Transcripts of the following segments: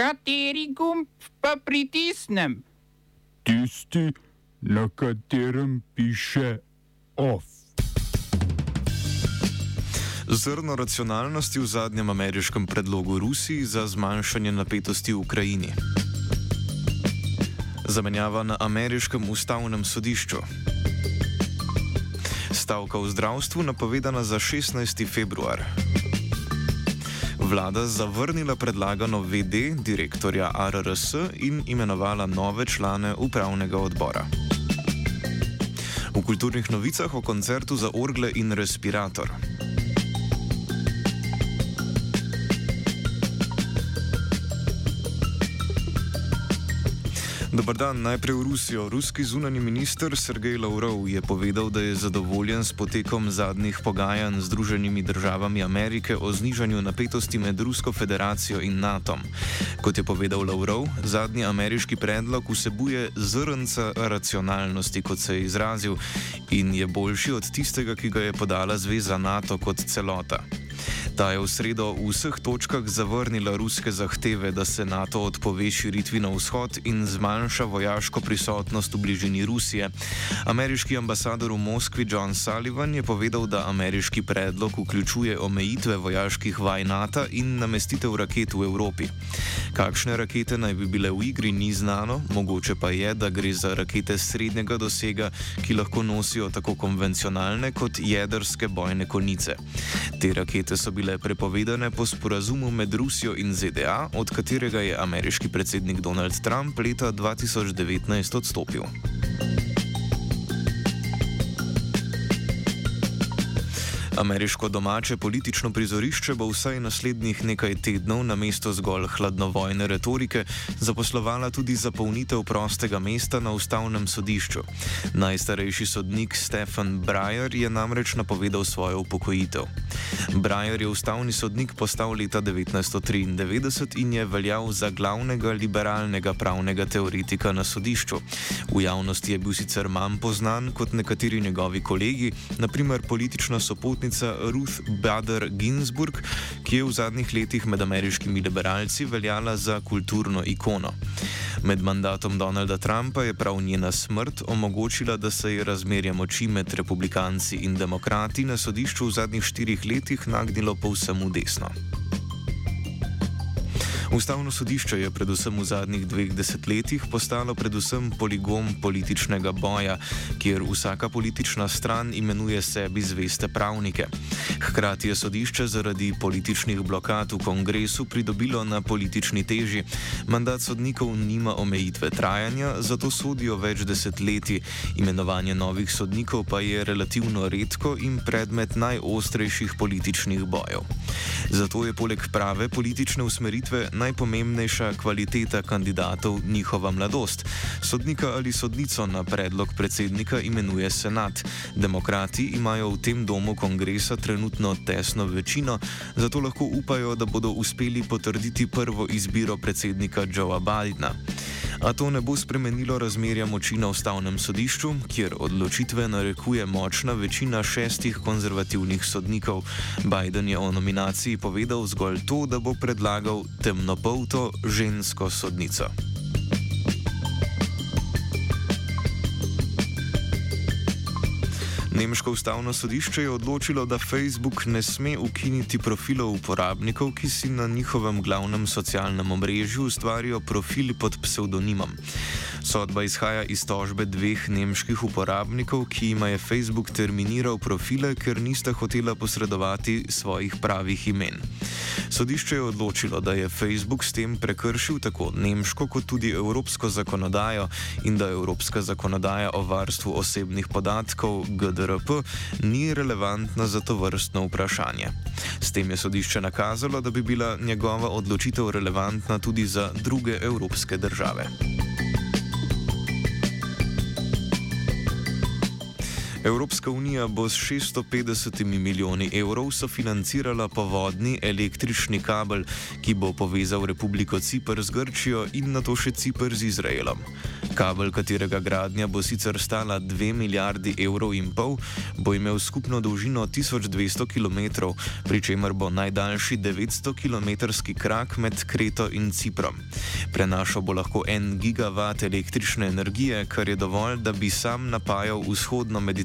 Kateri gumb pa pritisnem? Tisti, na katerem piše OF. Zrno racionalnosti v zadnjem ameriškem predlogu Rusiji za zmanjšanje napetosti v Ukrajini. Zamenjava na ameriškem ustavnem sodišču. Stavka v zdravstvu napovedana za 16. februar. Vlada zavrnila predlagano VD direktorja RRS in imenovala nove člane upravnega odbora. V kulturnih novicah o koncertu za orgle in respirator. Dobar dan, najprej v Rusijo. Ruski zunani minister Sergej Lavrov je povedal, da je zadovoljen s potekom zadnjih pogajanj z Združenimi državami Amerike o znižanju napetosti med Rusko federacijo in NATO. Kot je povedal Lavrov, zadnji ameriški predlog vsebuje zrnca racionalnosti, kot se je izrazil, in je boljši od tistega, ki ga je podala Zveza NATO kot celota. Ta je v sredo v vseh točkah zavrnila ruske zahteve, da se NATO odpove širitvi na vzhod in zmanjša vojaško prisotnost v bližini Rusije. Ameriški ambasador v Moskvi John Sullivan je povedal, da ameriški predlog vključuje omejitve vojaških vaj NATO in namestitev raket v Evropi. Kakšne rakete naj bi bile v igri, ni znano, mogoče pa je, da gre za rakete srednjega dosega, ki lahko nosijo tako konvencionalne kot jedrske bojne konice. Te rakete so bile bile prepovedane po sporazumu med Rusijo in ZDA, od katerega je ameriški predsednik Donald Trump leta 2019 odstopil. Ameriško domače politično prizorišče bo vsaj naslednjih nekaj tednov na mesto zgolj hladnovojne retorike zaposlovala tudi zapolnitev prostega mesta na ustavnem sodišču. Najstarejši sodnik Stefan Breyer je namreč napovedal svojo upokojitev. Breyer je ustavni sodnik postal leta 1993 in je veljal za glavnega liberalnega pravnega teoretika na sodišču. V javnosti je bil sicer manj poznan kot nekateri njegovi kolegi, naprimer politična sopotnica podjetnica Ruth Bader Ginsburg, ki je v zadnjih letih med ameriškimi liberalci veljala za kulturno ikono. Med mandatom Donalda Trumpa je prav njena smrt omogočila, da se je razmerje moči med republikanci in demokrati na sodišču v zadnjih štirih letih nagnilo povsem v desno. Ustavno sodišče je predvsem v zadnjih dveh desetletjih postalo predvsem poligon političnega boja, kjer vsaka politična stran imenuje sebi zveste pravnike. Hkrati je sodišče zaradi političnih blokad v kongresu pridobilo na politični teži. Mandat sodnikov nima omejitve trajanja, zato sodijo več desetletij. Imenovanje novih sodnikov pa je relativno redko in predmet najostrejših političnih bojev. Zato je poleg prave politične usmeritve najpomembnejša kvaliteta kandidatov njihova mladost. Sodnika ali sodnico na predlog predsednika imenuje senat. Demokrati imajo v tem domu kongresa trenutno tesno večino, zato lahko upajo, da bodo uspeli potrditi prvo izbiro predsednika Joea Bidna. A to ne bo spremenilo razmerja moči na ustavnem sodišču, kjer odločitve narekuje močna večina šestih konzervativnih sodnikov. Biden je o nominaciji povedal zgolj to, da bo predlagal temnopolto žensko sodnico. Nemško ustavno sodišče je odločilo, da Facebook ne sme ukiniti profilov uporabnikov, ki si na njihovem glavnem socialnem omrežju ustvarijo profili pod psevdonimom. Sodba izhaja iz tožbe dveh nemških uporabnikov, ki jima je Facebook terminiral profile, ker nista hotela posredovati svojih pravih imen. Sodišče je odločilo, da je Facebook s tem prekršil tako nemško kot tudi evropsko zakonodajo in da evropska zakonodaja o varstvu osebnih podatkov GDRP ni relevantna za to vrstno vprašanje. S tem je sodišče nakazalo, da bi bila njegova odločitev relevantna tudi za druge evropske države. Evropska unija bo s 650 milijoni evrov sofinancirala povodni električni kabel, ki bo povezal Republiko Cipr z Grčijo in na to še Cipr z Izraelom. Kabel, katerega gradnja bo sicer stala 2 milijardi evrov in pol, bo imel skupno dolžino 1200 km, pri čemer bo najdaljši 900 km krak med Kreto in Ciprom. Prenašal bo lahko 1 gigavat električne energije, kar je dovolj, da bi sam napajal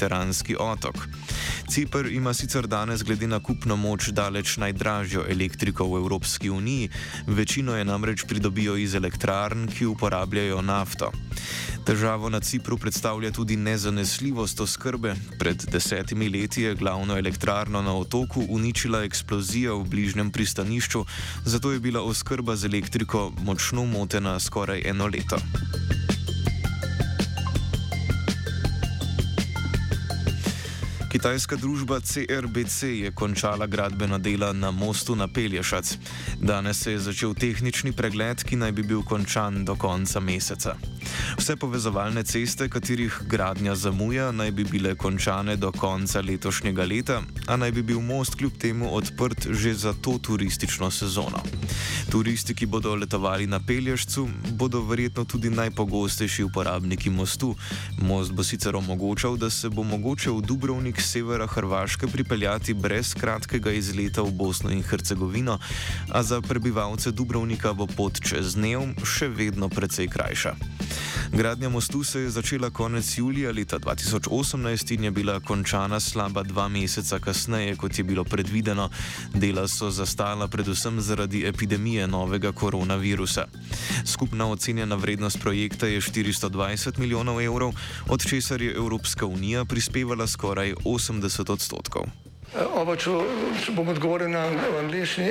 vzhodno-mediteranski otok. Cipr ima sicer danes glede na kupno moč daleč najdražjo elektriko v Evropski uniji, večino je namreč pridobijo iz elektrarn, ki uporabljajo nafto. Težavo na Cipru predstavlja tudi nezanesljivost oskrbe. Pred desetimi leti je glavno elektrarno na otoku uničila eksplozija v bližnjem pristanišču, zato je bila oskrba z elektriko močno motena skoraj eno leto. Kitajska družba CRBC je končala gradbena dela na mostu na Pelješac. Danes se je začel tehnični pregled, ki naj bi bil končan do konca meseca. Vse povezovalne ceste, katerih gradnja zamuja, naj bi bile končane do konca letošnjega leta, a naj bi bil most kljub temu odprt že za to turistično sezono. Turisti, ki bodo letovali na Pelješcu, bodo verjetno tudi najpogostejši uporabniki mostu. Most bo sicer omogočal, da se bo mogoče v Dubrovnik severa Hrvaške pripeljati brez kratkega izleta v Bosno in Hercegovino, a za prebivalce Dubrovnika bo pot čez dnev še vedno precej krajša. Gradnja mostu se je začela konec julija leta 2018 in je bila končana slaba dva meseca kasneje, kot je bilo predvideno. Dela so zastala predvsem zaradi epidemije novega koronavirusa. Skupna ocenjena vrednost projekta je 420 milijonov evrov, od česar je Evropska unija prispevala skoraj 80 odstotkov. Oba, če, če bom odgovoril na angliški.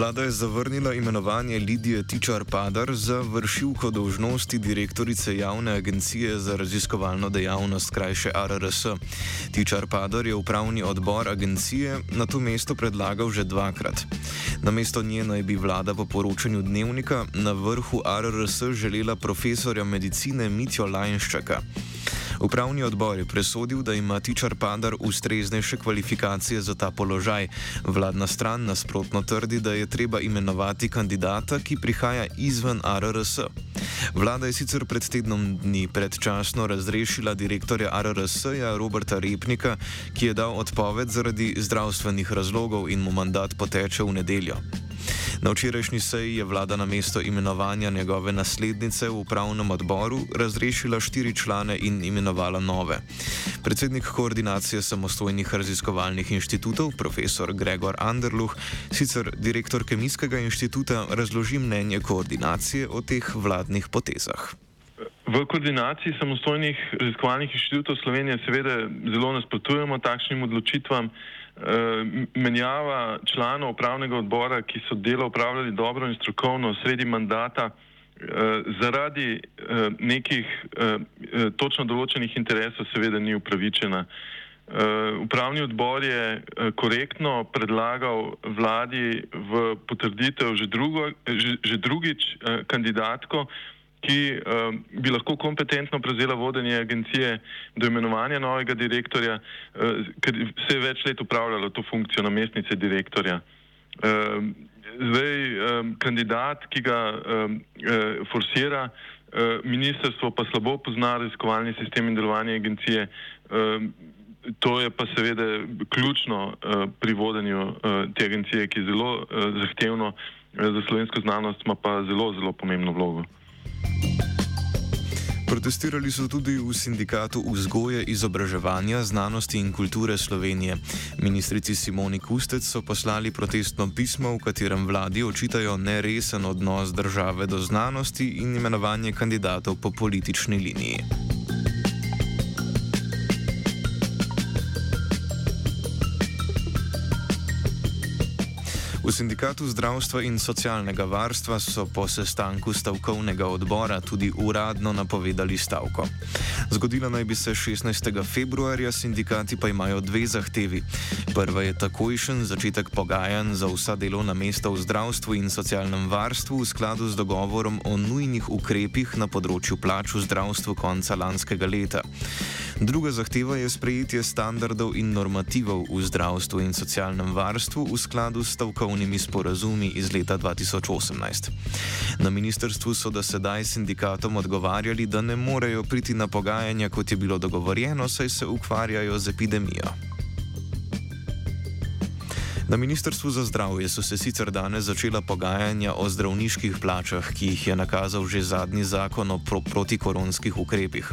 Vlada je zavrnila imenovanje Lidije Tičar-Padar za vršilko dolžnosti direktorice Javne agencije za raziskovalno dejavnost, krajše RRS. Tičar-Padar je upravni odbor agencije na to mesto predlagal že dvakrat. Na mesto nje naj bi vlada po poročanju dnevnika na vrhu RRS želela profesorja medicine Mitjo Lajnščaka. Upravni odbor je presodil, da ima Tičar Padar ustreznejše kvalifikacije za ta položaj. Vladna stran nasprotno trdi, da je treba imenovati kandidata, ki prihaja izven RRS. Vlada je sicer pred tednom dni predčasno razrešila direktorja RRS-ja Roberta Repnika, ki je dal odpoved zaradi zdravstvenih razlogov in mu mandat poteče v nedeljo. Na včerajšnji seji je vlada na mesto imenovanja njegove naslednice v upravnem odboru razrešila štiri člane in imenovala nove. Predsednik koordinacije samostojnih raziskovalnih inštitutov, profesor Gregor Anderluh, sicer direktor Kemijskega inštituta, razloži mnenje koordinacije o teh vladnih potezah. V koordinaciji samostojnih raziskovalnih inštitutov Slovenije seveda zelo nasprotujemo takšnim odločitvam. Eh, menjava članov upravnega odbora, ki so delo upravljali dobro in strokovno sredi mandata, eh, zaradi eh, nekih točno določenih interesov seveda ni upravičena. Upravni odbor je korektno predlagal vladi v potrditev že, drugo, že, že drugič kandidatko, ki uh, bi lahko kompetentno prevzela vodenje agencije do imenovanja novega direktorja, uh, ker se je več let upravljalo to funkcijo namestnice direktorja. Uh, zdaj, um, kandidat, ki ga um, uh, forsira, uh, ministrstvo pa slabo pozna raziskovalni sistem in delovanje agencije. Uh, To je pa seveda ključno uh, pri vodenju uh, te agencije, ki je zelo uh, zahtevno uh, za slovensko znanost, ima pa zelo, zelo pomembno vlogo. Protestirali so tudi v sindikatu vzgoje, izobraževanja, znanosti in kulture Slovenije. Ministrici Simoni Kustec so poslali protestno pismo, v katerem vladi očitajo neresen odnos države do znanosti in imenovanje kandidatov po politični liniji. V sindikatu zdravstva in socialnega varstva so po sestanku stavkovnega odbora tudi uradno napovedali stavko. Zgodila naj bi se 16. februarja, sindikati pa imajo dve zahtevi. Prva je takojšen začetek pogajanj za vsa delovna mesta v zdravstvu in socialnem varstvu v skladu z dogovorom o nujnih ukrepih na področju plač v zdravstvu konca lanskega leta. Druga zahteva je sprejetje standardov in normativov v zdravstvu in socialnem varstvu v skladu s stavkovnimi sporazumi iz leta 2018. Na ministrstvu so do sedaj sindikatom odgovarjali, da ne morejo priti na pogajanja, kot je bilo dogovorjeno, saj se ukvarjajo z epidemijo. Na Ministrstvu za zdravje so se sicer danes začela pogajanja o zdravniških plačah, ki jih je nakazal že zadnji zakon o pro protikoronskih ukrepih.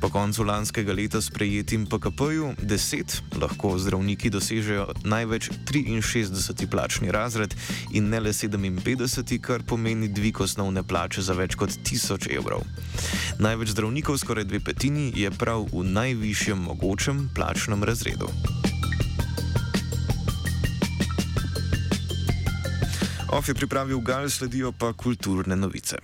Po koncu lanskega leta sprejetim PKP-ju 10 lahko zdravniki dosežejo največ 63. plačni razred in ne le 57, kar pomeni dvig osnovne plače za več kot 1000 evrov. Največ zdravnikov, skoraj dve petini, je prav v najvišjem mogočem plačnem razredu. Of je pripravil Gal, sledijo pa kulturne novice.